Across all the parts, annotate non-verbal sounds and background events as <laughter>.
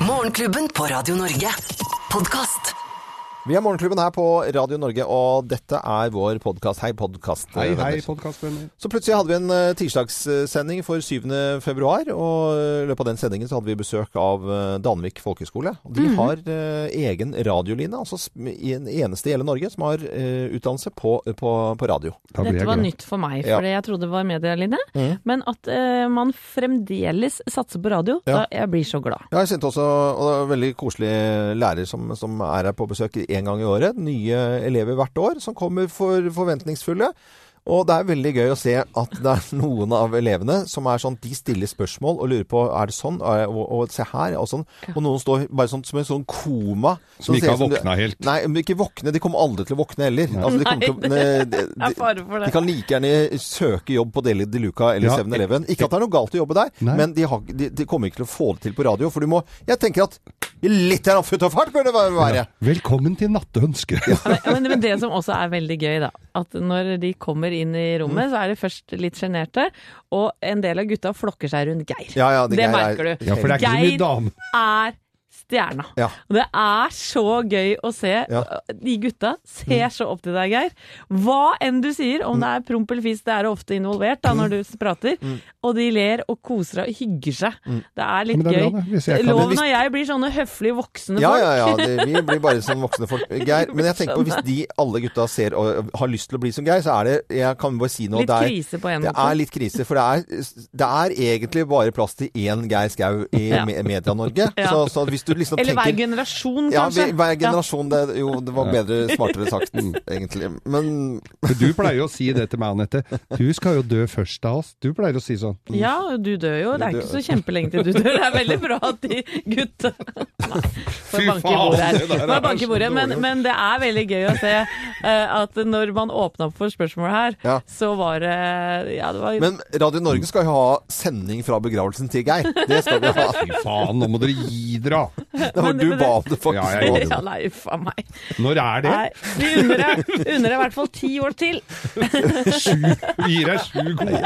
Morgenklubben på Radio Norge. Podkast. Vi er Morgenklubben her på Radio Norge, og dette er vår podkast. Hei, podkastvenner. Hei, hei, podkastvenner. Så plutselig hadde vi en uh, tirsdagssending for 7. februar, og i løpet av den sendingen så hadde vi besøk av uh, Danvik folkehøgskole. De har uh, egen radioline, altså en eneste i hele Norge som har uh, utdannelse på, på, på radio. Dette var nytt for meg, Ja. for jeg trodde det var medielinje. Mhm. Men at uh, man fremdeles satser på radio, Ja. da jeg blir så glad. Ja, jeg kjente også og det er en veldig koselig lærer som, som er her på besøk én gang i året. Nye elever hvert år som kommer for forventningsfulle. Og det er veldig gøy å se at det er noen av elevene som er sånn De stiller spørsmål og lurer på er det sånn, og, og, og se her, og sånn. Og noen står bare sånn som en sånn koma. Som ikke har våkna helt. Nei, men ikke våkne. De kommer aldri til å våkne heller. Altså, de, kommer til, de, Nei, de, for de kan like gjerne søke jobb på Deli de Luca eller Ja. 7-Eleven. Ikke at det er noe galt å jobbe der, Nei. men de, har, de, de kommer ikke til å få det til på radio. For du må Jeg tenker at litt futt og fart bør det være. Velkommen til Nattønske. Men, men det som også er veldig gøy, da, at når de kommer inn i rommet, så er de først litt sjenerte, og en del av gutta flokker seg rundt Geir. Ja, ja, det det Geir er- merker du. Ja, for det er ikke så mye Geir dame. er stjerna. Ja. Og det er så gøy å se. Ja. De gutta ser så opp til deg, Geir. Hva enn du sier, om det er promp eller fis, det er ofte involvert da når du prater. Og de ler og koser seg og hygger seg. Det er litt det er gøy. kan- Loven og jeg blir sånne høflige voksne Ja, folk. ja, ja. Det, vi blir bare <laughs> som voksne folk. Geir, men jeg tenker på hvis de alle gutta ser og har lyst til å bli som Geir, så er det Jeg kan bare si noe. Litt det er, krise på en Det er litt krise, for det er, det er egentlig bare plass til én Geir Skau i Ja. Media-Norge. Ja. Så, så hvis du liksom Eller hver tenker generasjon, ja, kanskje. vi- hver generasjon. Det, jo, det var bedre, smartere sagt, egentlig. Men Du pleier jo å si det til meg, Anette. Du skal jo dø først av oss. Du pleier å si sånn. Ja, du dør jo. Det er ikke så kjempelenge til du dør. Det er veldig bra at de gutta Fy faen, bordet her. det Får banke i bordet. Men, men det er veldig gøy å se eh, at når man åpna opp for spørsmål her, Ja. så var det Ja, det var Men Radio Norge skal jo ha sending fra begravelsen til Geir. Det skal vi ha. Fy faen, nå må dere gi dere! Det var Men- du ba om det, faktisk. Ja, jeg gjorde ja, Nei, uff a meg. Når er det? Nei, vi unner deg unner deg i hvert fall ti år til. Sju. Vi gir deg sju gode.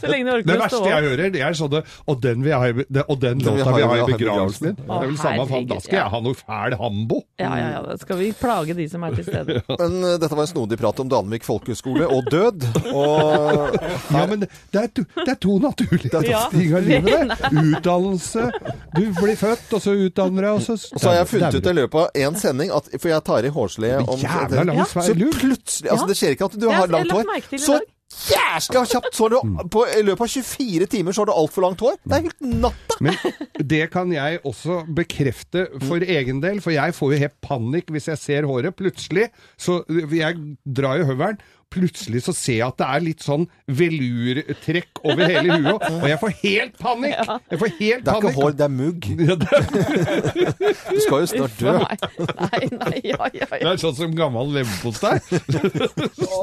Så lenge du Det orker å verste jeg hører, det er sånn Og den, vi har, det- og den Den låta vi vil jeg ha ha i begravelsen min. begravelsen. Det er vel samme faen. Da skal ja. jeg ha noe fæl hambo. Ja, ja, ja. Da skal vi plage de som er til stede. Men uh, dette var en snodig prat om Danvik folkehøgskole og død. Og Ja, men det er to, det er to naturlige Ja. ting av livet, det. <laughs> Utdannelse. Du blir født, og så utdanner deg, og så Og så har jeg funnet ut i løpet av én sending at For jeg tar i hårslede om Jævla lang Så plutselig Altså, det skjer ikke at du har langt hår. Så jævlig kjapt så du på, I løpet av 24 timer så har du altfor langt hår. Det er helt natta. Men det kan jeg også bekrefte for egen del, for jeg får jo helt panikk hvis jeg ser håret. Plutselig, så jeg drar jo høvelen, plutselig så ser jeg at det er litt sånn velurtrekk over hele huet, og <laughs> jeg får helt panikk! Jeg får helt Det er ikke panikk. hår, det er mugg. <laughs> Du skal jo snart dø. Nei, nei, ja, ja, det ja. er sånn som gammel leverpostei. <laughs>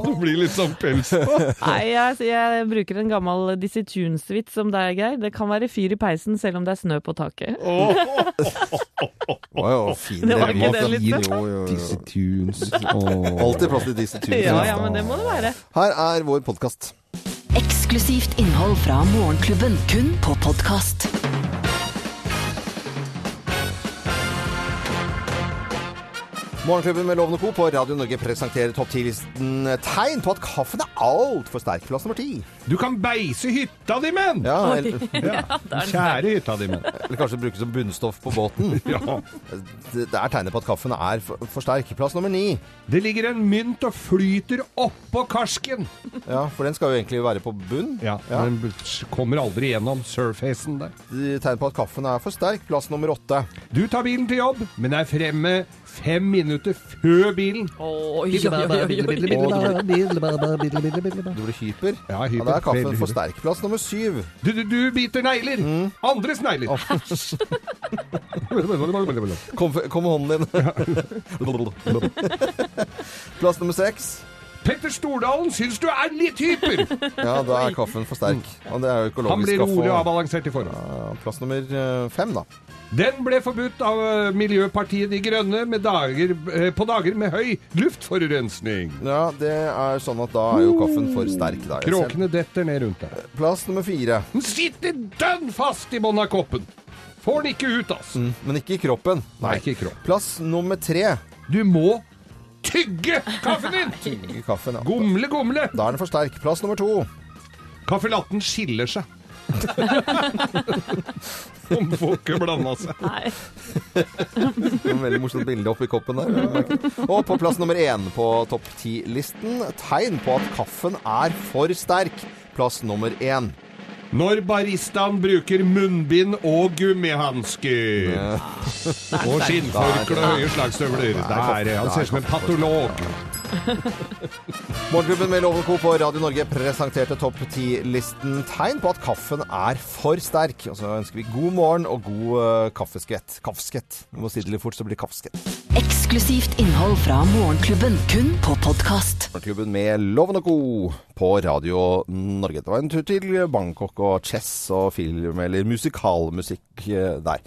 Det blir litt sånn pels på. Nei, jeg, jeg bruker en gammel Dizzie Tunes-vits om deg, Geir. Det kan være fyr i peisen selv om det er snø på taket. Å, ja, fin Det var ikke det litt jo. Disse tunes. Alltid plass til Dizzie Tunes. Ja, ja, men det må det være. Her er vår podkast. Eksklusivt innhold fra Morgenklubben. Kun på podkast. Morgenklubben med Lovende Co. på Radio Norge presenterer topp 10-listen tegn på at kaffen er altfor sterk. Plass nummer ti. Du kan beise hytta di med <laughs> den! Ja, eller, Ja, Kjære hytta di med den. eller kanskje bruke som bunnstoff på båten. <laughs> Ja. Det det er tegnet på at kaffen er for, for sterk. Plass nummer ni. Det ligger en mynt og flyter oppå karsken. Ja, for den skal jo egentlig være på bunn. Ja, Ja. Den kommer aldri gjennom surfacen der. Tegn på at kaffen er for sterk. Plass nummer åtte. Du tar bilen til jobb, men er fremme fem minutter før bilen. Oi. Du blir hyper. Ja, hyper. da er kaffen for sterk. Plass nummer syv. Du, du, du biter negler. Andres negler. Kom, kom med hånden din. <laughs> Plass nummer seks. Petter Stordalen syns du er litt hyper! <laughs> Ja, da er kaffen for sterk. Og det er jo Han blir rolig og avbalansert i forhold. Ja, Plass nummer eh, fem, da. Den ble forbudt av eh, Miljøpartiet De Grønne med dager, eh, på dager med høy luftforurensning. Ja, det er sånn at da er jo kaffen for sterk. Da. Kråkene detter ned rundt deg. Plass nummer fire. Den sitter dønn fast i bånn av koppen. Får den ikke ut, altså. Mm, men ikke i kroppen. Nei, ikke i kroppen. Plass nummer tre. Du må tygge kaffen din! Tygge kaffen, ja. Gomle, gomle. Da er den for sterk. Plass nummer to. Caffè latten skiller seg. <laughs> Om får ikke blanda seg. Nei. En veldig morsomt bilde oppi koppen der. Og på plass nummer én på topp ti-listen tegn på at kaffen er for sterk. Plass nummer én. Når baristaen bruker munnbind og gummihansker. Og skinnforkle og høye slagstøvler. Der, han ser ut som en patolog. Morgenklubben med Loven Co. på Radio Norge presenterte topp ti-listen tegn på at kaffen er for sterk. Og så ønsker vi god morgen og god uh, kaffeskvett. Kaffeskvett. Du må si det litt fort, så blir det kaffeskvett. Eksklusivt innhold fra Morgenklubben, kun på podkast. Morgenklubben med Loven og Co. på Radio Norge. Det var en tur til Bangkok og chess og film, eller musikalmusikk eh, der.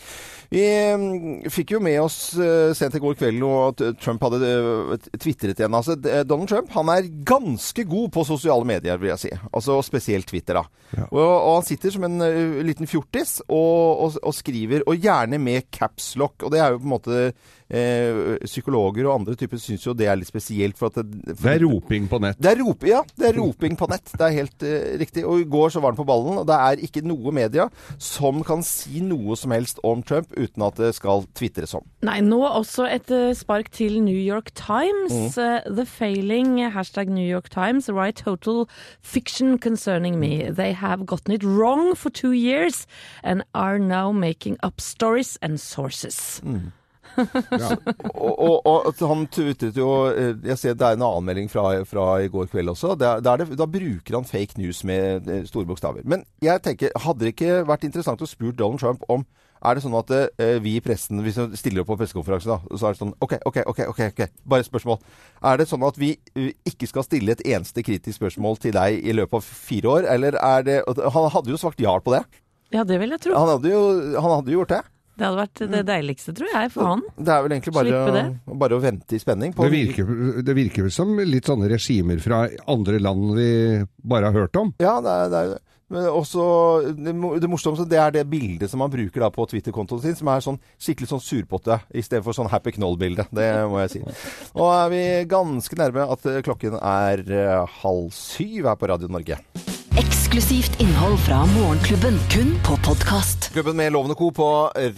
Vi mm, fikk jo med oss eh, sent i går kveld at Trump hadde eh, tvitret igjen. Altså, Donald Trump han er ganske god på sosiale medier, vil jeg si. Altså Spesielt Twitter. da. Og, og han sitter som en liten fjortis og, og, og skriver, og gjerne med capslock. Og det er jo på en måte eh, Psykologer og andre typer syns jo det er litt spesielt. for at det, Det er roping på nett. det er rop, ja, det er roping på nett. Det er helt eh, riktig. Og i går så var han på ballen, og det er ikke noe media som kan si noe som helst om Trump uten at det skal tvitres om. Nei, nå også et eh, spark til New York Times. Mm. the failing hashtag New York Times write total fiction concerning me. They have gotten it wrong for two years and are now making up stories and sources. Og, og, og han tutet jo eh, Jeg ser det er en anmelding fra, fra i går kveld også. Der, der det da bruker han fake news med eh, store bokstaver. Men jeg tenker, hadde det ikke vært interessant å spurt Donald Trump om er det sånn at eh, vi i pressen, hvis vi stiller opp på pressekonferanse, da, så er det sånn OK, OK, OK, ok, ok, bare et spørsmål. Er det sånn at vi ikke skal stille et eneste kritisk spørsmål til deg i løpet av fire år, eller er det Han hadde jo svart ja på det. Ja, det vil jeg tro. Han hadde jo, han hadde jo gjort det. Det hadde vært det deiligste, tror jeg, for han. Det er vel egentlig bare, bare å vente i spenning. På Det virker, det virker som litt sånne regimer fra andre land vi bare har hørt om. Ja, det er det. Er, det. Men også, det, morsomste det er det bildet som han bruker da på Twitter-kontoen sin, som er sånn skikkelig sånn surpotte, istedenfor sånn Happy Knoll-bilde. Det må jeg si. Nå er vi ganske nærme at klokken er eh, halv syv her på Radio Norge. Eksklusivt innhold fra Morgenklubben, kun på podkast. Klubben med Lovende Co. på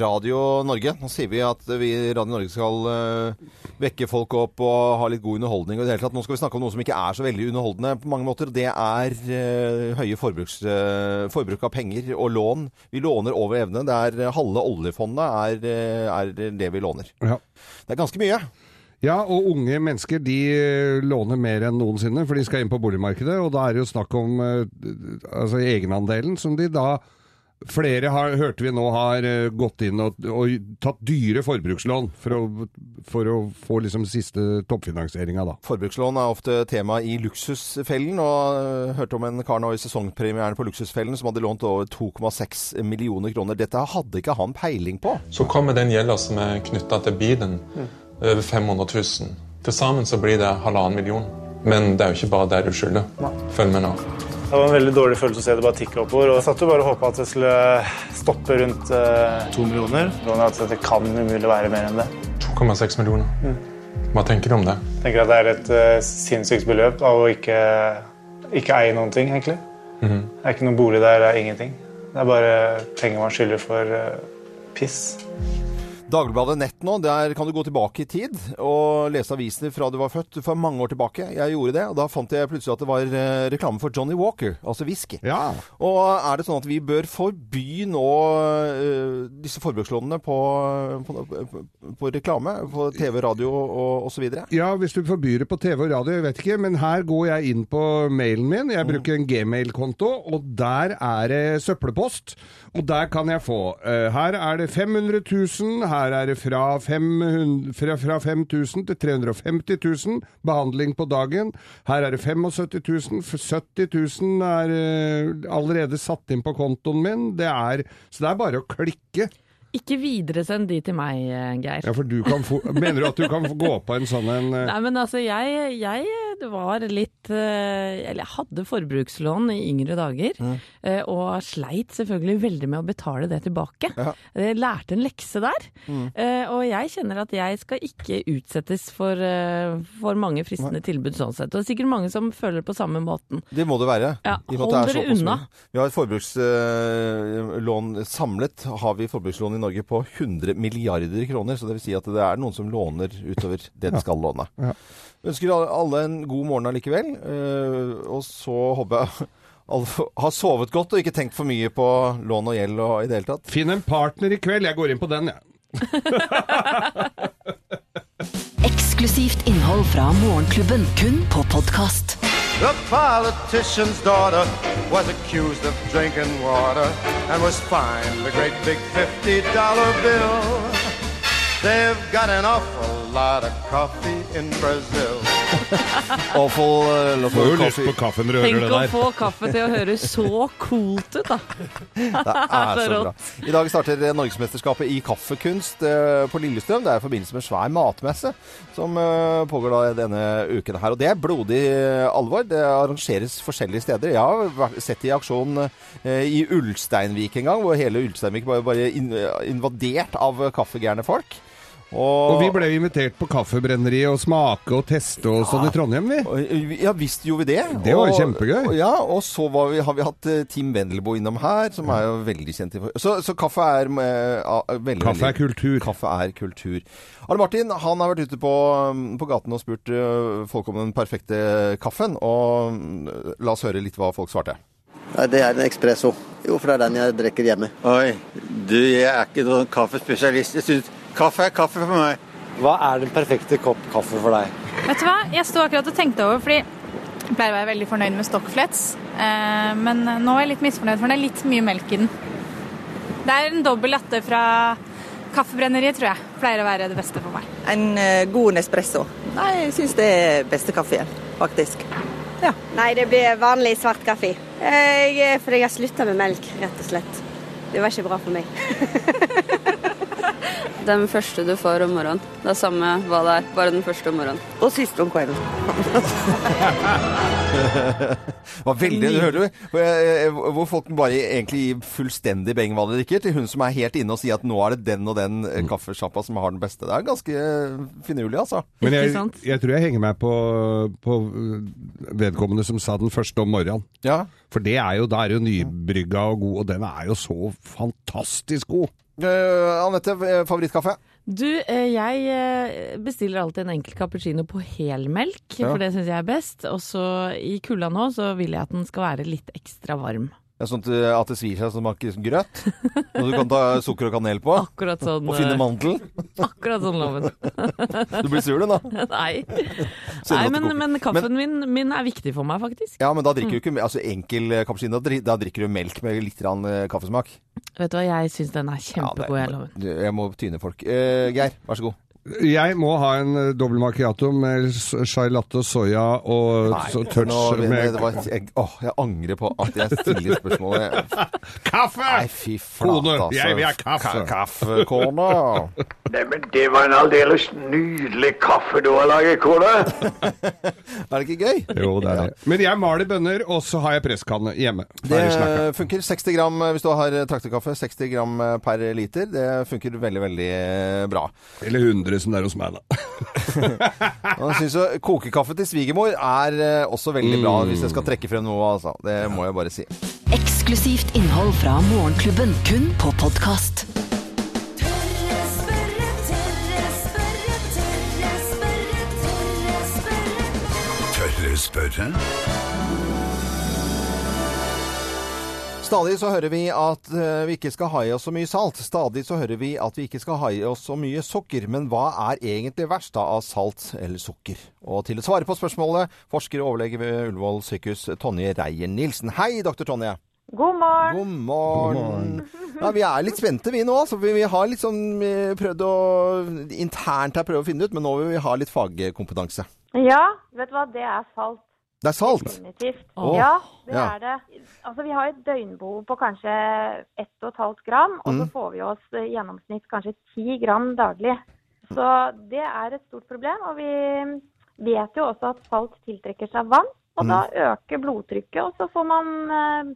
Radio Norge. Nå sier vi at vi i Radio Norge skal eh, vekke folk opp og ha litt god underholdning. Og i det hele tatt, nå skal vi snakke om noe som ikke er så veldig underholdende på mange måter. Det er eh, høye forbruks, eh, forbruk av penger og lån. Vi låner over evne. Det er halve oljefondet er, er det vi låner. Ja. Det er ganske mye. Ja, og unge mennesker de eh, låner mer enn noensinne, for de skal inn på boligmarkedet. Og da er det jo snakk om eh, altså egenandelen, som de da Flere har, hørte vi nå har eh, gått inn og, og tatt dyre forbrukslån for å, for å få liksom siste toppfinansieringa, da. Forbrukslån er ofte tema i Luksusfellen. Og hørte om en kar nå i sesongpremieren på Luksusfellen som hadde lånt over 2,6 millioner kroner. Dette hadde ikke han peiling på. Så kommer den gjelda som er knytta til bilen, over 500 000. Til sammen så blir det halvannen million. Men det er jo ikke bare der du skylder. Følg med nå. Det var en veldig dårlig følelse å se det bare tikke oppover. Og jeg satt jo bare og håpa at det skulle stoppe rundt eh, millioner. At det kan umulig være mer enn det. 2,6 millioner. Hva tenker du om det? Jeg tenker at det er et eh, sinnssykt beløp av å ikke, ikke eie noen ting, egentlig. Det er ikke noen bolig der, det er ingenting. Det er bare penger man skylder for eh, piss. Dagbladet Nett nå, der kan du gå tilbake i tid og lese avisene fra du var født for mange år tilbake. Jeg gjorde det, og da fant jeg plutselig at det var eh, reklame for Johnny Walker, altså whisky. Ja. Og er det sånn at vi bør forby nå uh, disse forbrukslånene på, på, på, på reklame? På TV, radio og osv.? Ja, hvis du forbyr det på TV og radio, jeg vet ikke, men her går jeg inn på mailen min. Jeg bruker en gmail-konto, og der er det søppelpost. Og der kan jeg få Uh, Her er det 500 000, Her er det fra, 500, fra, fra 5000 til 350 000 behandling på dagen. Her er det 75 000. 70 000 er eh, allerede satt inn på kontoen min. Det er, så det er bare å klikke. Ikke videresend de til meg, eh, Geir. Ja, for du kan få, <laughs> Mener du at du kan gå på en sånn en eh, Nei, men altså, jeg, jeg var litt eh, Eller jeg hadde forbrukslån i yngre dager, eh, og sleit selvfølgelig veldig med å betale det tilbake. Ja. Jeg lærte en lekse der, eh, og jeg kjenner at jeg skal ikke utsettes for, for mange fristende tilbud sånn sett. Og det er sikkert mange som føler på samme måten. Det må det være. Ja, hold er dere unna. Vi har et forbrukslån Samlet har vi forbrukslån i Norge på 100 milliarder kroner. Så det vil si at det er noen som låner utover det de skal låne. Ja. Vi ønsker alle en god morgen allikevel. eh, Og så håper jeg <laughs> alle har sovet godt og ikke tenkt for mye på lån og gjeld og i det hele tatt. Finn en partner i kveld. Jeg går inn på den, jeg. <laughs> Eksklusivt innhold fra Morgenklubben, kun på podkast. The politician's daughter was accused of drinking water and was fined a great big $50 bill. They've got an awful lot of coffee in Brazil. Awful uh, lot Får jo lyst på kaffe når du hører det Tenk å der. få kaffe til å høres så coolt ut, da. <laughs> Det er <laughs> så bra. I dag starter Norgesmesterskapet i kaffekunst eh, på Lillestrøm. Det er i forbindelse med svær matmesse som eh, pågår da denne uken her. Og det er blodig eh, alvor. Det arrangeres forskjellige steder. Jeg har vært- sett det i aksjon eh, i Ulsteinvik en gang, hvor hele Ulsteinvik var bare in invadert av kaffegærne folk. Og vi ble invitert på kaffebrenneriet og smake og teste og sånn i Trondheim, vi. Ja, visst gjorde vi det. Det var jo kjempegøy. og- Ja, og så var vi, har vi hatt eh, Tim Wendelboe innom her, som er jo veldig kjent. i- Så, så kaffe er eh, ah, veldig Kaffe er kultur. Kaffe er kultur. Arne Martin han har vært ute på, um, på gaten og spurt eh, folk om den perfekte kaffen. Og mm, la oss høre litt hva folk svarte. Nei, det er en espresso. Jo, for det er den jeg drikker hjemme. Oi, du, jeg er ikke noen kaffespesialist. Jeg synes kaffe er kaffe for meg. Hva er den perfekte kopp kaffe for deg? Vet du hva? Jeg sto akkurat og tenkte over, fordi jeg pleier å være veldig fornøyd med stokkflets. Eh, men nå er jeg litt misfornøyd, for det er litt mye melk i den. Det er en dobbel latte fra Kaffebrenneriet, tror jeg. Pleier å være det beste for meg. En eh, god Nespresso. Nei, jeg syns det er beste kaffen, faktisk. Ja. Nei, det blir vanlig svart kaffe. Jeg, for jeg har slutta med melk, rett og slett. Det var ikke bra for meg. <laughs> <laughs> Den første du får om morgenen. Det er samme hva det er, bare den første om morgenen. Og siste om kvelden. <laughs> Var veldig, du hører du, hvor, eh, folk bare egentlig gir fullstendig beng hva de drikker, til hun som er helt inne og sier at nå er det den og den eh, kaffesjappa som har den beste. Det er ganske eh, finurlig, altså. Men jeg, jeg tror jeg henger meg på, på vedkommende som sa den første om morgenen. Ja. For det er jo, da er jo nybrygga og god, og den er jo så fantastisk god. Uh, Anette, eh, favorittkaffe? Du, eh, jeg bestiller alltid en enkel cappuccino på helmelk, Ja. for det syns jeg er best. Og så i kulda nå, så vil jeg at den skal være litt ekstra varm. Ja, sånn at, eh, at det svir seg som smaker liksom grøt? Og du kan ta sukker og kanel på? Akkurat sånn. Og finne eh, mandel? Akkurat sånn loven. <laughs> Du blir sur, du, da? <laughs> Nei. Nei, men, men, kaffen men min, min er viktig for meg, faktisk. Ja, men da drikker du ikke altså enkel eh, cappuccino. Da drikker du melk med litt kaffesmak. Vet du hva, jeg syns den er kjempegod, jeg loven. Jeg må tyne folk. Uh, Geir, vær så god. Jeg må ha en eh, dobbel macchiato med chai latte og soya og Nei, touch nå, det med var, jeg, å, jeg angrer på at jeg stiller spørsmålet. <laughs> Kaffe! Nei, fy flate, Kone, altså. jeg vil ha kaffe. Ka kaffekone. <laughs> Neimen, det var en aldeles nydelig kaffe du har laget, kone. <laughs> Er det ikke gøy? Jo, det er det. Men jeg maler bønner, og så har jeg presskanne hjemme. Det funker. 60 gram eh, hvis du har traktekaffe. 60 gram eh, per liter. Det funker veldig, veldig eh, bra. Eller 100 som det er hos meg, da. <laughs> Jeg synes jo kokekaffe til svigermor er eh, også veldig bra, hvis jeg skal trekke frem noe, altså. Det må jeg bare si. Eksklusivt innhold fra Morgenklubben, kun på podkast. Tørre spørre? Stadig så hører vi at eh, vi ikke skal ha i oss så mye salt. Stadig så hører vi at vi ikke skal ha i oss så mye sukker. Men hva er egentlig verst da av salt eller sukker? Og til å svare på spørsmålet, forsker og overlege ved Ullevål sykehus, Tonje Reier-Nilsen. Hei, doktor Tonje. God morgen. God morgen. <laughs> Ja, Vi er litt spente vi nå. Altså. vi, vi har liksom prøvd å internt her prøve å finne ut, men nå vil vi ha litt fagkompetanse. Ja, vet du hva, det er salt. Det er salt? Definitivt. Oh. Ja, det Ja. er det. Altså, vi har et døgnbehov på kanskje 1,5 gram, og så Mm. får vi oss i gjennomsnitt kanskje 10 gram daglig. Så det er et stort problem, og vi vet jo også at salt tiltrekker seg vann, og Mm. da øker blodtrykket, og så får man eh,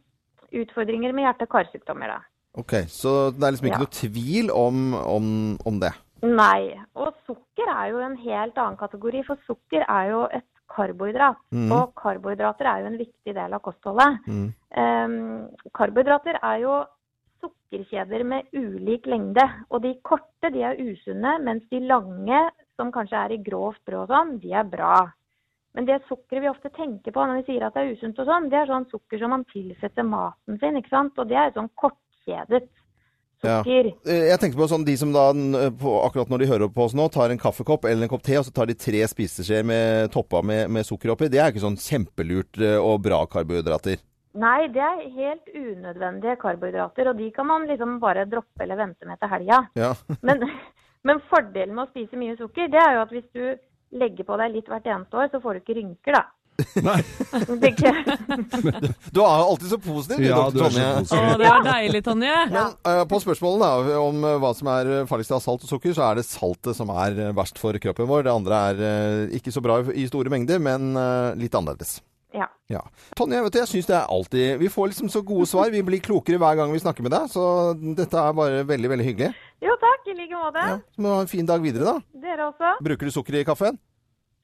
utfordringer med hjerte-karsykdommer da. Ok, Så det er liksom ikke Ja. noe tvil om, om, om det? Nei. Og sukker er jo en helt annen kategori, for sukker er jo et karbohydrat. Mm. Og karbohydrater er jo en viktig del av kostholdet. Mm. Um, karbohydrater er jo sukkerkjeder med ulik lengde. Og de korte de er usunne, mens de lange, som kanskje er i grovt brød og sånn, de er bra. Men det sukkeret vi ofte tenker på når vi sier at det er usunt og sånn, det er sånn sukker som man tilsetter maten sin, ikke sant. Og det er sånn kortkjedet. Sukker. Eh, Jeg tenker på sånn de som da, på, akkurat når de hører på oss nå, tar en kaffekopp eller en kopp te, og så tar de tre spiseskjeer med toppa med, med sukker oppi. Det er ikke sånn kjempelurt eh, og bra karbohydrater. Nei, det er helt unødvendige karbohydrater, og de kan man liksom bare droppe eller vente med til helga. Ja. <laughs> Men, men fordelen med å spise mye sukker, det er jo at hvis du legger på deg litt hvert eneste år, så får du ikke rynker, da. Nei. <laughs> <laughs> Du er alltid så positiv, Ja, du er Tonje. Å, det var deilig, Tonje. <laughs> Men uh, på spørsmålet da, om eh, hva som er farligst av salt og sukker, så er det saltet som er eh, verst for kroppen vår. Det andre er uh, ikke så bra i store mengder, men uh, litt annerledes. Ja. Ja. Tonje, vet du, jeg syns det er alltid Vi får liksom så gode svar. Vi blir klokere hver gang vi snakker med deg, så dette er bare veldig, veldig hyggelig. Jo takk, i like måte. Så må du ha en fin dag videre, da. Dere også. Bruker du sukker i kaffen?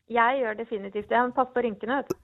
Jeg gjør definitivt det. Pass på rynkene, vet du. <laughs>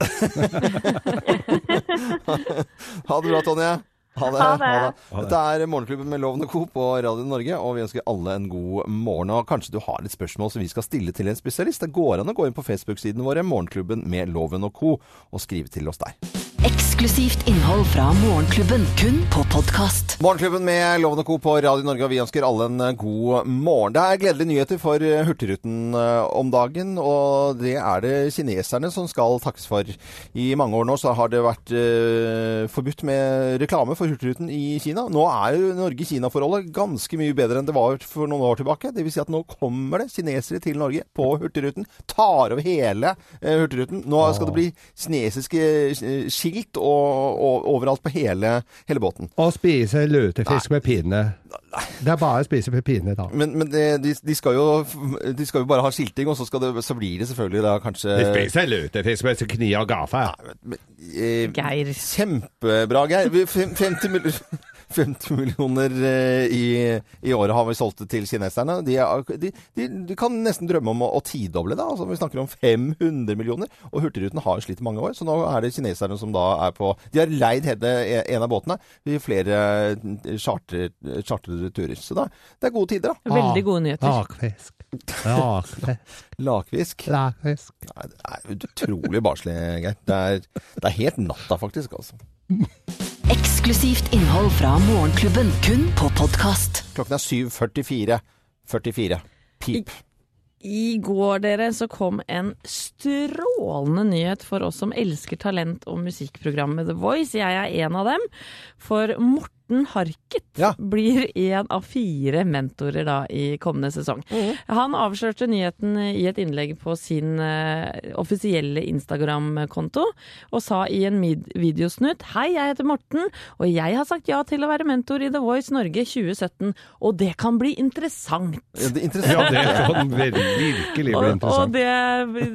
Ha det bra, Tonje. Ha det. Ha det. Dette er Morgenklubben med Loven og Co. på Radio Norge, og vi ønsker alle en god morgen. Og kanskje du har litt spørsmål som vi skal stille til en spesialist. Det går an å gå inn på Facebook-siden vår, Morgenklubben med Loven og Co., og skrive til oss der. Eksklusivt innhold fra Morgenklubben, kun på podkast. Morgenklubben med Loven og Co. på Radio Norge, og vi ønsker alle en eh, god morgen. Det er gledelige nyheter for eh, Hurtigruten eh, om dagen, og det er det kineserne som skal takkes for. I mange år nå så har det vært uh, forbudt med reklame for Hurtigruten i Kina. Nå er jo Norge-Kina-forholdet ganske mye bedre enn det var for noen år tilbake. Vil si at nå kommer det kinesere til Norge på Hurtigruten, tar over hele uh, Hurtigruten. Nå skal det bli kinesiske skilt og, og overalt på hele, hele båten. Å spise lutefisk med pinne. Det er bare å spise med pinne, da. Men, men de, de, skal jo, de skal jo bare ha skilting, og så, skal det, så blir det selvfølgelig da kanskje De spiser lutefisk med kniv og gaffe. eh, Geir. Kjempebra, Geir. 50, mill 50 millioner eh, i, i året har vi solgt det til kineserne. De, er, de, de, de kan nesten drømme om å, å tidoble det. Altså, vi snakker om 500 millioner. Og Hurtigruten har slitt mange år, så nå er det kineserne som da er på De har leid hele en av båtene i flere charter- chartrede turer. Så da, det er gode tider, da. Veldig gode nyheter. Lakfisk. Lakfisk. <laughs> Lakfisk. Lakfisk. Nei, det er utrolig barnslig, Geir. Det det er helt natta, faktisk. altså. <laughs> Eksklusivt innhold fra Morgenklubben, kun på podkast. Klokken er 7.44. 44. Pip. I går, dere, så kom en strålende nyhet for oss som elsker talent- og musikkprogrammet The Voice. Jeg er en av dem. For Morten Harket blir en av fire mentorer da i kommende sesong. Han avslørte nyheten i et innlegg på sin uh, offisielle Instagram-konto, og sa i en videosnutt Hei, jeg heter Morten, og jeg har sagt ja til å være mentor i The Voice Norge 2017, og det kan bli interessant. Ja, det er interessant. Ja, det kan virkelig bli Og, og det,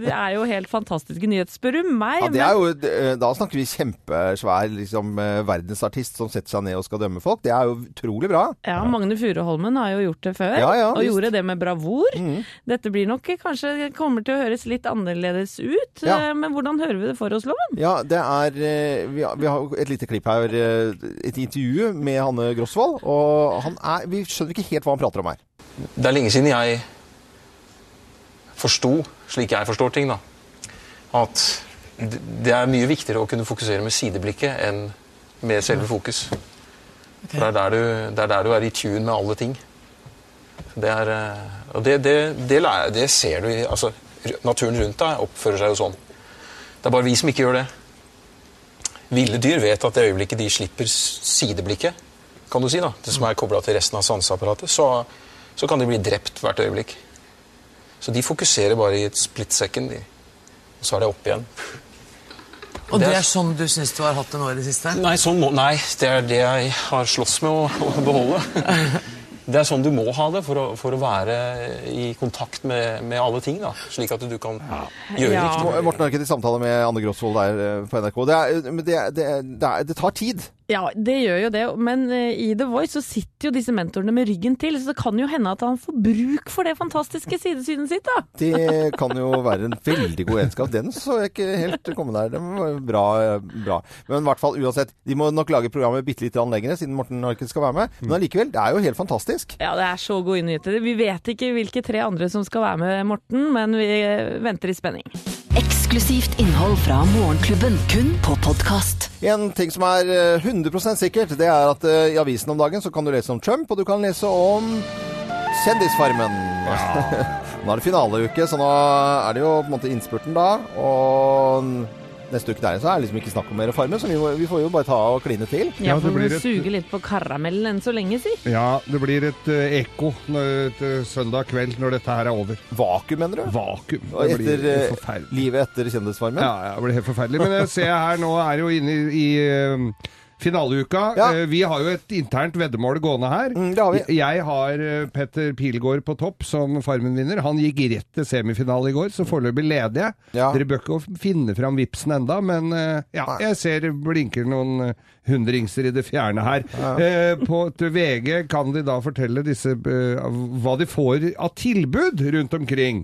det er jo helt fantastiske nyheter, spør du meg. Ja, det er jo, da snakker vi kjempesvær liksom, eh, verdensartist som setter seg ned og skal dømme folk. Det er jo utrolig bra. Ja, Magne Furuholmen har jo gjort det før, Ja, ja, og visst. gjorde det med bravur. Dette blir nok kanskje kommer til å høres litt annerledes ut, Ja. eh, men hvordan hører vi det for oss, Loven? Ja, det er eh, Vi har, vi har et lite klipp her. eh, Et intervju med Hanne Grosvold. Og han er Vi skjønner ikke helt hva han prater om her. Det er lenge siden jeg forsto, slik jeg forstår ting, da, at det det er mye viktigere å kunne fokusere med sideblikket enn med selve fokus. For det er, der du, det er der du er i tune med alle ting. Det er, eh, og det, det, det, ser du i altså, Naturen rundt deg oppfører seg jo sånn. Det er bare vi som ikke gjør det. Ville dyr vet at det øyeblikket de slipper sideblikket, kan du si, da, det som er kobla til resten av sanseapparatet, så, så kan de bli drept hvert øyeblikk. Så de fokuserer bare i et split second, og så er det opp igjen. Og det er sånn du syns du har hatt det nå i det siste? Nei, sånn må, nei, det er det jeg har slåss med å, å beholde. <laughs> Det er sånn du må ha det for å, for å være i kontakt med, med alle ting. da, Slik at du kan gjøre Ja. riktig. Morten Arket i samtale med Anne Grosvold der eh, på NRK. Det, er, men det, det, det, er, det tar tid. Ja, det gjør jo det, men eh, i The Voice så sitter jo disse mentorene med ryggen til, så det kan jo hende at han får bruk for det fantastiske sidesynet sitt, da. Det kan jo være en veldig god egenskap. Den så jeg ikke helt komme der. Det var bra, bra. Men i hvert fall uansett, de må nok lage programmet bitte litt lenger, siden Morten Harket skal være med. Men allikevel, det er jo helt fantastisk. Ja, det er så gode nyheter. Vi vet ikke hvilke tre andre som skal være med Morten, men vi eh, venter i spenning. Eksklusivt innhold fra Morgenklubben, kun på podkast. En ting som er eh, 100 sikkert, det er at eh, i avisen om dagen så kan du lese om Trump, og du kan lese om Kjendisfarmen. <laughs> nå er det finaleuke, så nå er det jo på en måte innspurten da. Og neste uke der så er det liksom ikke snakk om mer å farme. så vi, må, vi får jo bare ta og kline til. Ja, for du vi et- suger litt på karamellen enn så lenge, si. Ja, det blir et uh, ekko når, til søndag kveld når dette her er over. Vakuum, mener du? Vakuum. Det etter blir forferdelig. livet etter Kjendisfarmen? Ja, ja, det blir helt forferdelig. Men jeg ser her nå er jo inne i, i eh, finaleuka. Ja. Vi har jo et internt veddemål gående her. Jeg har eh, Petter Pilgaard på topp som Farmen-vinner. Han gikk rett til semifinale i går, så foreløpig leder jeg. Dere bør ikke finne fram vipsen enda, men eh, ja, jeg ser blinker noen eh, hundringser i det fjerne her. Ja. På VG kan de da fortelle disse eh, hva de får av tilbud rundt omkring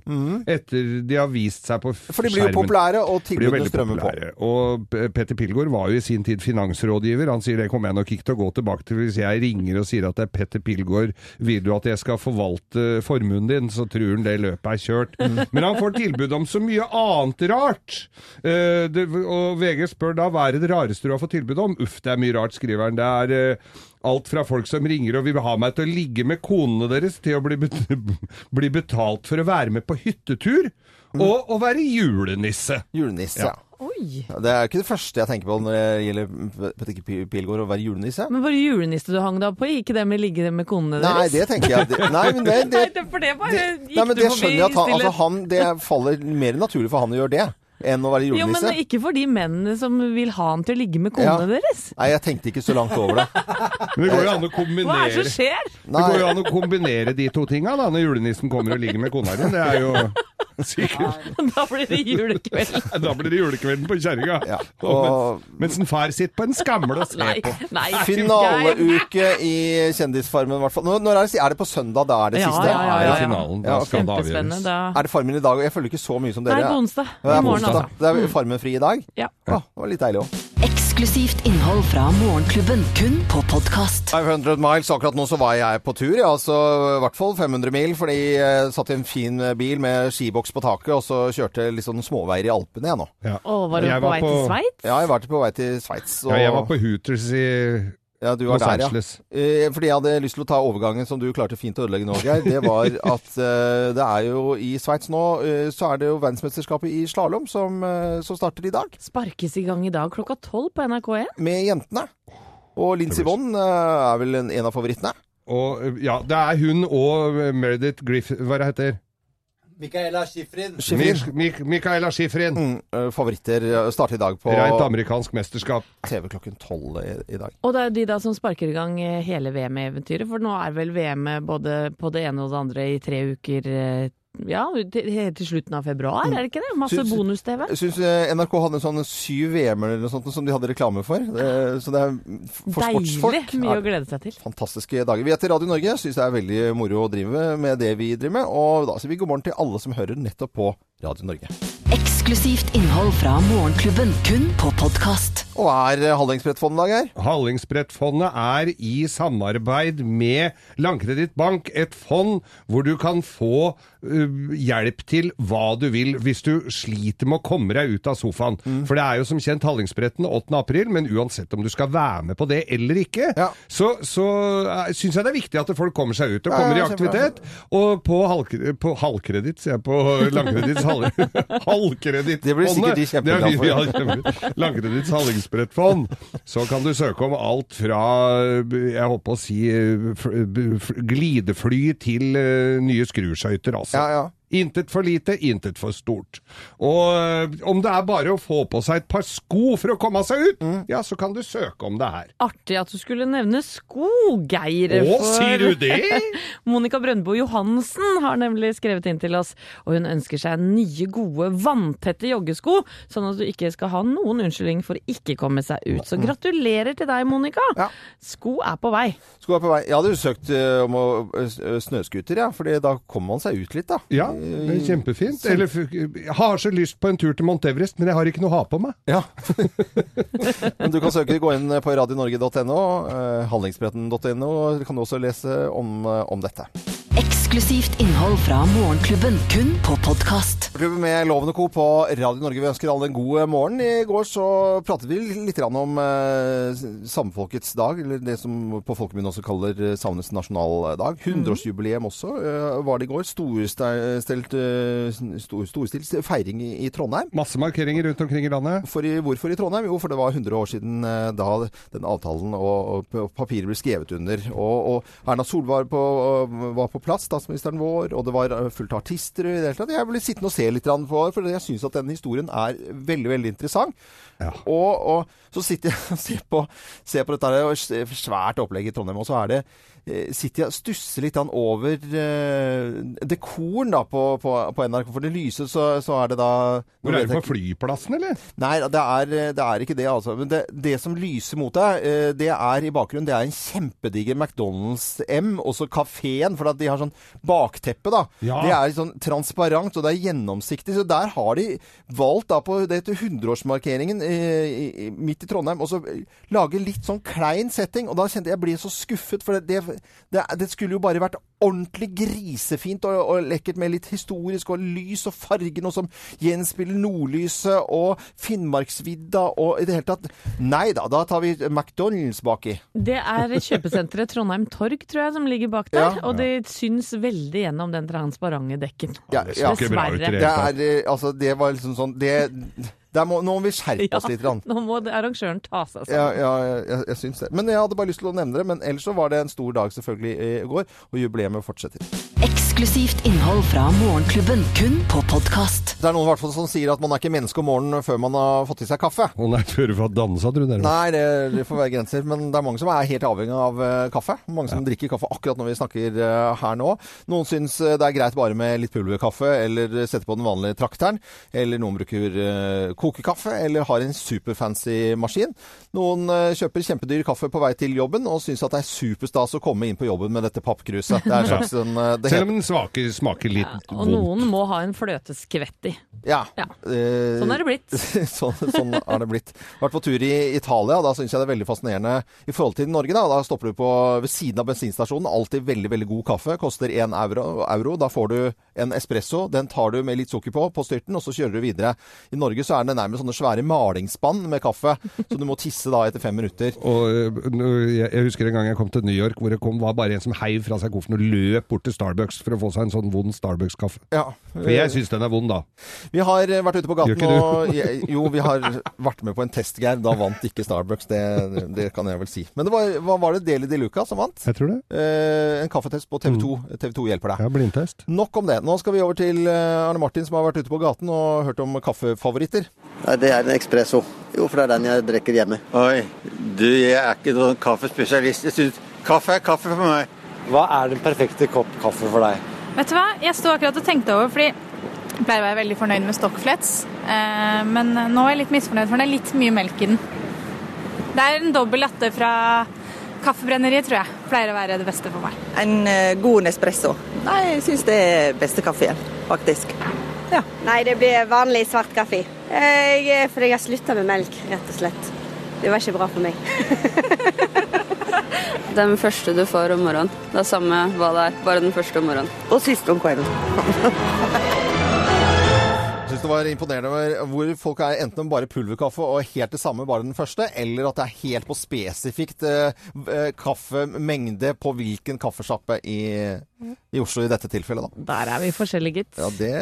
etter de har vist seg på skjermen. For de blir jo populære, og tilbudene strømmer på. Og Petter Pilgaard var jo i sin tid finansrådgiver. Han sier det kommer jeg nok ikke til å gå tilbake til hvis jeg ringer og sier at det er Petter Pilgaard, vil du at jeg skal forvalte formuen din, så tror han det løpet er kjørt. Mm. Men han får tilbud om så mye annet rart. Eh, og VG spør da hva er det rareste du har fått tilbud om? Uff, det er mye rart, skriver han. Det er eh, alt fra folk som ringer og vil ha meg til å ligge med konene deres, til å bli, bet <laughs> bli betalt for å være med på hyttetur, og å være julenisse. Julenisse, ja. Oi. Ja, Det er ikke det første jeg tenker på når det gjelder Petter Pilgaard å være julenisse. Men var det julenisse du hang deg på, ikke det med å ligge med konene deres? Nei, det tenker jeg. Det, nei, men det, det, <laughs> Nei, det, for det bare gikk nei, men du det forbi jeg at han, altså, han Det faller mer naturlig for han å gjøre det, enn å være julenisse. Jo, men ikke for de mennene som vil ha han til å ligge med konene Ja. deres. Nei, jeg tenkte ikke så langt over det. Men det går jo an å kombinere Hva er det som skjer? Det går jo an å kombinere de to tinga da, når julenissen kommer og ligger med kona di. Det er jo sikkert Da blir det julekveld. Da blir det julekvelden på kjerringa. og- Mens en far sitter på en skamle og ser på. nei, Finaleuke i Kjendisfarmen, i hvert fall. Når, når er, det, er det på søndag? Da er det Ja, siste? ja, ja, ja, ja. finalen. Da skal det avgjøres. Da- Er det Farmen i dag? Jeg følger ikke så mye som dere. Nei, på onsdag. Det er I morgen, onsdag. Altså. Det er Farmen-fri i dag? Ja. ja. det var litt deilig òg. Eksklusivt innhold fra Morgenklubben, kun på podkast. 500 miles. Akkurat nå så var jeg på tur, ja, altså i hvert fall 500 mil, fordi jeg satt i en fin bil med skiboks på taket, og så kjørte litt sånn småveier i Alpene jeg nå. Å, var du på vei til Sveits? Ja, jeg var på vei til Sveits. og- Ja, jeg var på Hooters i Ja, du var Los der. Angeles. ja. Fordi jeg hadde lyst til å ta overgangen som du klarte fint å ødelegge nå, Geir. Det var <laughs> at eh, det er jo i Sveits nå, eh, så er det jo verdensmesterskapet i slalåm som, eh, som starter i dag. Sparkes i gang i dag klokka tolv på NRK1. Med jentene. Og Lindsey Vonn eh, er vel en, en av favorittene. Og ja, det er hun og Meredith Griffith Hva det heter Michaela Schifrin. Schifrin. Michaela Schifrin. Mm, favoritter starter i dag på Rent amerikansk mesterskap. TV klokken tolv i, i dag. Og det er de da som sparker i gang eh, hele VM-eventyret, for nå er vel VM både på det ene og det andre i tre uker eh, ja, til, helt til slutten av februar, er det ikke det? Masse bonus-TV. Jeg syns eh, NRK hadde en sånn syv VM-er eller noe sånt som de hadde reklame for. Eh, Så det er for for sportsfolk. Deilig mye er å glede seg til. Fantastiske dager. Vi heter Radio Norge. Syns det er veldig moro å drive med det vi driver med. Og da sier vi god morgen til alle som hører nettopp på Radio Norge. Eksklusivt innhold fra Morgenklubben, kun på podkast. Og er eh, Hallingsbrettfondet Geir? Hallingsbrettfondet er i samarbeid med Langkredittbank, et fond hvor du kan få ø, hjelp til hva du vil hvis du sliter med å komme deg ut av sofaen. For det er jo som kjent Hallingsbretten 8. april, men uansett om du skal være med på det eller ikke, så, så syns jeg det er viktig at folk kommer seg ut og kommer i ja, i aktivitet. Og på, halk- på halvkreditt, sier jeg, på langkreditts <laughs> halvkredittfondet. Det blir sikkert de kjempeglade for. Ja, kjempe- Landkreditts så kan du søke om alt fra jeg håper å si glidefly til eh, nye skruskøyter, altså. Ja, ja. Intet for lite, intet for stort. Og eh, om det er bare å få på seg et par sko for å komme seg ut, Mm. ja, så kan du søke om det her. Artig at du skulle nevne sko, Geir. Å, for- sier du det? <laughs> Monica Brøndbo Johansen har nemlig skrevet inn til oss, og hun ønsker seg nye, gode, vanntette joggesko, sånn at du ikke skal ha noen unnskyldning for å ikke komme seg ut. Så gratulerer til deg, Monica. Sko er på vei. Sko er på vei. Jeg hadde jo søkt eh, om å uh, snøscooter, ja, fordi da kommer man seg ut litt, da. Ja, det er kjempefint. Eller, jeg har så lyst på en tur til Mount Everest, men jeg har ikke noe å ha på meg. Ja. <laughs> Men du kan søke, gå inn på radionorge.no, uh, handlingsbretten.no, kan du også lese om, eh, om dette. Eksklusivt innhold fra Morgenklubben, kun på podkast. Klubben med Loven og Co. på Radio Norge. Vi ønsker alle en god morgen. I går så pratet vi litt om eh, samfolkets dag, eller det som på folkemunne også kaller eh, samenes nasjonaldag. 100-årsjubileum også eh, var det i går. Storstilt, eh, stor, storstilt feiring i, i Trondheim. Masse markeringer rundt omkring i landet. For i, hvorfor i Trondheim? Jo, for det var 100 år siden eh, da den avtalen og, og papiret ble skrevet under. Og, og Erna Solberg på, var på plass, statsministeren vår, og det var eh, fullt av artister i det hele tatt. Jeg ble sittende og se litt på, for jeg syns at den historien er veldig, veldig interessant. Og, og så sitter jeg <laughs> og ser på, ser på dette her, svært opplegg i Trondheim, og så er det sitter jeg og stusser litt over eh, dekoren da på, på, på NRK. For det lyse så, så er det da Hvor er det på flyplassen, eller? Nei, det er, det er ikke det, altså. Men det, det som lyser mot deg, eh, det er i bakgrunnen det er en kjempediger McDonald's M, også kafeen, for at de har sånn bakteppe, da. Ja. Det er sånn transparent, og det er gjennomsiktig. Så der har de valgt da på det til 100-årsmarkeringen eh, i- i- midt i Trondheim, og så eh, lage litt sånn klein setting. Og da kjente jeg jeg ble så skuffet, for det, det, det, det skulle jo bare vært ordentlig grisefint og, og lekkert med litt historisk og lys og fargen, og som gjenspiller nordlyset og Finnmarksvidda og i det hele tatt Nei da, da tar vi McDonald's baki. Det er kjøpesenteret Trondheim Torg, tror jeg, som ligger bak der. Ja. Og det syns veldig gjennom den transparente dekken. Ja, ja. Det er, eh, altså, det var liksom sånn det, må, Nå må vi skjerpe oss <laughs> litt. Rann. Nå må arrangøren ta seg Ja, sammen. ja jeg, jeg, jeg syns det. Men jeg hadde bare lyst til å nevne det. Men ellers så var det en stor dag selvfølgelig i går, og jubileet fortsetter. Eksklusivt innhold fra Morgenklubben, kun på podkast. Det er noen i hvert fall som sier at man er ikke menneske om morgenen før man har fått i seg kaffe. Å nei, før du får dansa, tror du. Nei, det, det får være grenser. Men det er mange som er helt avhengig av uh, kaffe. Mange som drikker kaffe akkurat når vi snakker uh, her nå. Noen syns uh, det er greit bare med litt pulverkaffe, eller sette på den vanlige trakteren. Eller noen bruker eh, kokekaffe, eller har en superfancy maskin. Noen eh, kjøper kjempedyr kaffe på vei til jobben, og syns at det er superstas å komme inn på jobben med dette pappkruset. Det er en eh, det Selv om den smaker, smaker litt Og noen må ha en fløteskvett i. Ja. Ja. Eh, Sånn er det blitt. <laughs> sånn, sånn er det blitt. Vært på tur i Italia. Da syns jeg det er veldig fascinerende i forhold til Norge. Da Da stopper du på ved siden av bensinstasjonen. Alltid veldig veldig god kaffe. Koster én euro, euro. Da får du en espresso. Den tar du med litt sukker på på styrten, og så kjører du videre. I Norge så er det nærmest sånne svære malingsspann med kaffe, så du må tisse da etter fem minutter. Og øh, jeg, husker en gang jeg kom til New York, hvor det kom, var bare en som heiv fra seg kofferten og løp bort til Starbucks for å få seg en sånn vond Starbucks-kaffe. Ja. For jeg syns den er vond, da. Vi har eh, vært ute på gaten og Jo, vi har vært med på en test, Geir. Da vant ikke Starbucks, det, det kan jeg vel si. Men det var, var det Deli de Luca som vant? Jeg tror det. Eh, en kaffetest på TV 2. Mm. TV 2 hjelper deg. Ja, blindtest. Nok om det. Nå skal vi over til eh, Arne Martin, som har vært ute på gaten og hørt om kaffefavoritter. Nei, det er en espresso. Jo, for det er den jeg drikker hjemme. Oi, du, jeg er ikke noen kaffespesialist. Jeg synes kaffe er kaffe for meg. Hva er den perfekte kopp kaffe for deg? Vet du hva? Jeg sto akkurat og tenkte over, fordi jeg pleier å være veldig fornøyd med stokkflets. Eh, men nå er jeg litt misfornøyd, for det er litt mye melk i den. Det er en dobbel latte fra Kaffebrenneriet, tror jeg. Pleier å være det beste for meg. En eh, god Nespresso. Nei, jeg syns det er beste kaffen, faktisk. Nei, det blir vanlig svart kaffe. Jeg, fordi jeg har slutta med melk, rett og slett. Det var ikke bra for meg. <laughs> Den første du får om morgenen. Det er samme hva det er, bare den første om morgenen. Og siste om kvelden. Jeg syns det var imponerende hvor- hvor folk er enten bare pulverkaffe og helt det samme, bare den første, eller at det er helt på spesifikt eh, eh, kaffemengde på hvilken kaffesjappe i, i Oslo i dette tilfellet, da. Der er vi forskjellige, gitt. Ja, det,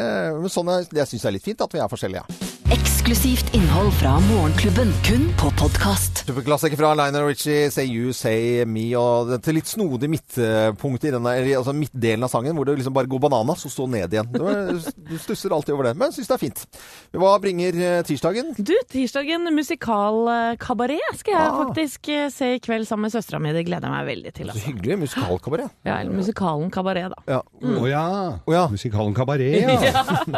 men sånn er, det syns jeg er litt fint at vi er forskjellige. Eksklusivt innhold fra Morgenklubben, kun på podkast. Superklassiker fra Lionel Richie, 'Say You, Say Me', og dette litt snodig midtpunkt i denne, eller, altså midtdelen av sangen, hvor det liksom bare går bananas og står ned igjen. Det du stusser alltid over det, men syns det er fint. Hva bringer eh, tirsdagen? Du, tirsdagen musikalkabaret skal jeg Ah. faktisk eh, se i kveld sammen med søstera mi. Det gleder jeg meg veldig til. Så Altså. hyggelig. Musikalkabaret. Ja, eller musikalen Kabaret, da. Ja. Å ja. Musikalen Kabaret, <laughs> ja.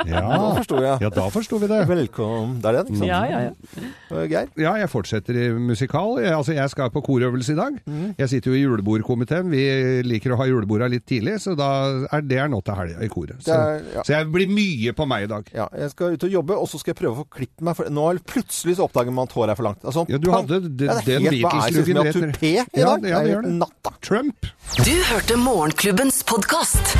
ja. Da forsto jeg. Ja, da forsto vi det. Velkommen. Det er den, ikke sant? Ja, ja, ja. Geir? Ja, jeg fortsetter i musikal. Jeg, altså, jeg skal på korøvelse i dag. Mm. Jeg sitter jo i julebordkomiteen. Vi liker å ha juleborda litt tidlig, så da er det er nå til helga i koret. Så, er- ja. så jeg blir mye på meg i dag. Ja, jeg skal ut og jobbe, og så skal jeg prøve å få klippet meg. For nå er det plutselig så oppdager man at håret er for langt. Altså, Ja, du hadde det, Ja, det er den det er rett Ja, dag? ja, det gjør det. natta. Trump. Du hørte Morgenklubbens podkast.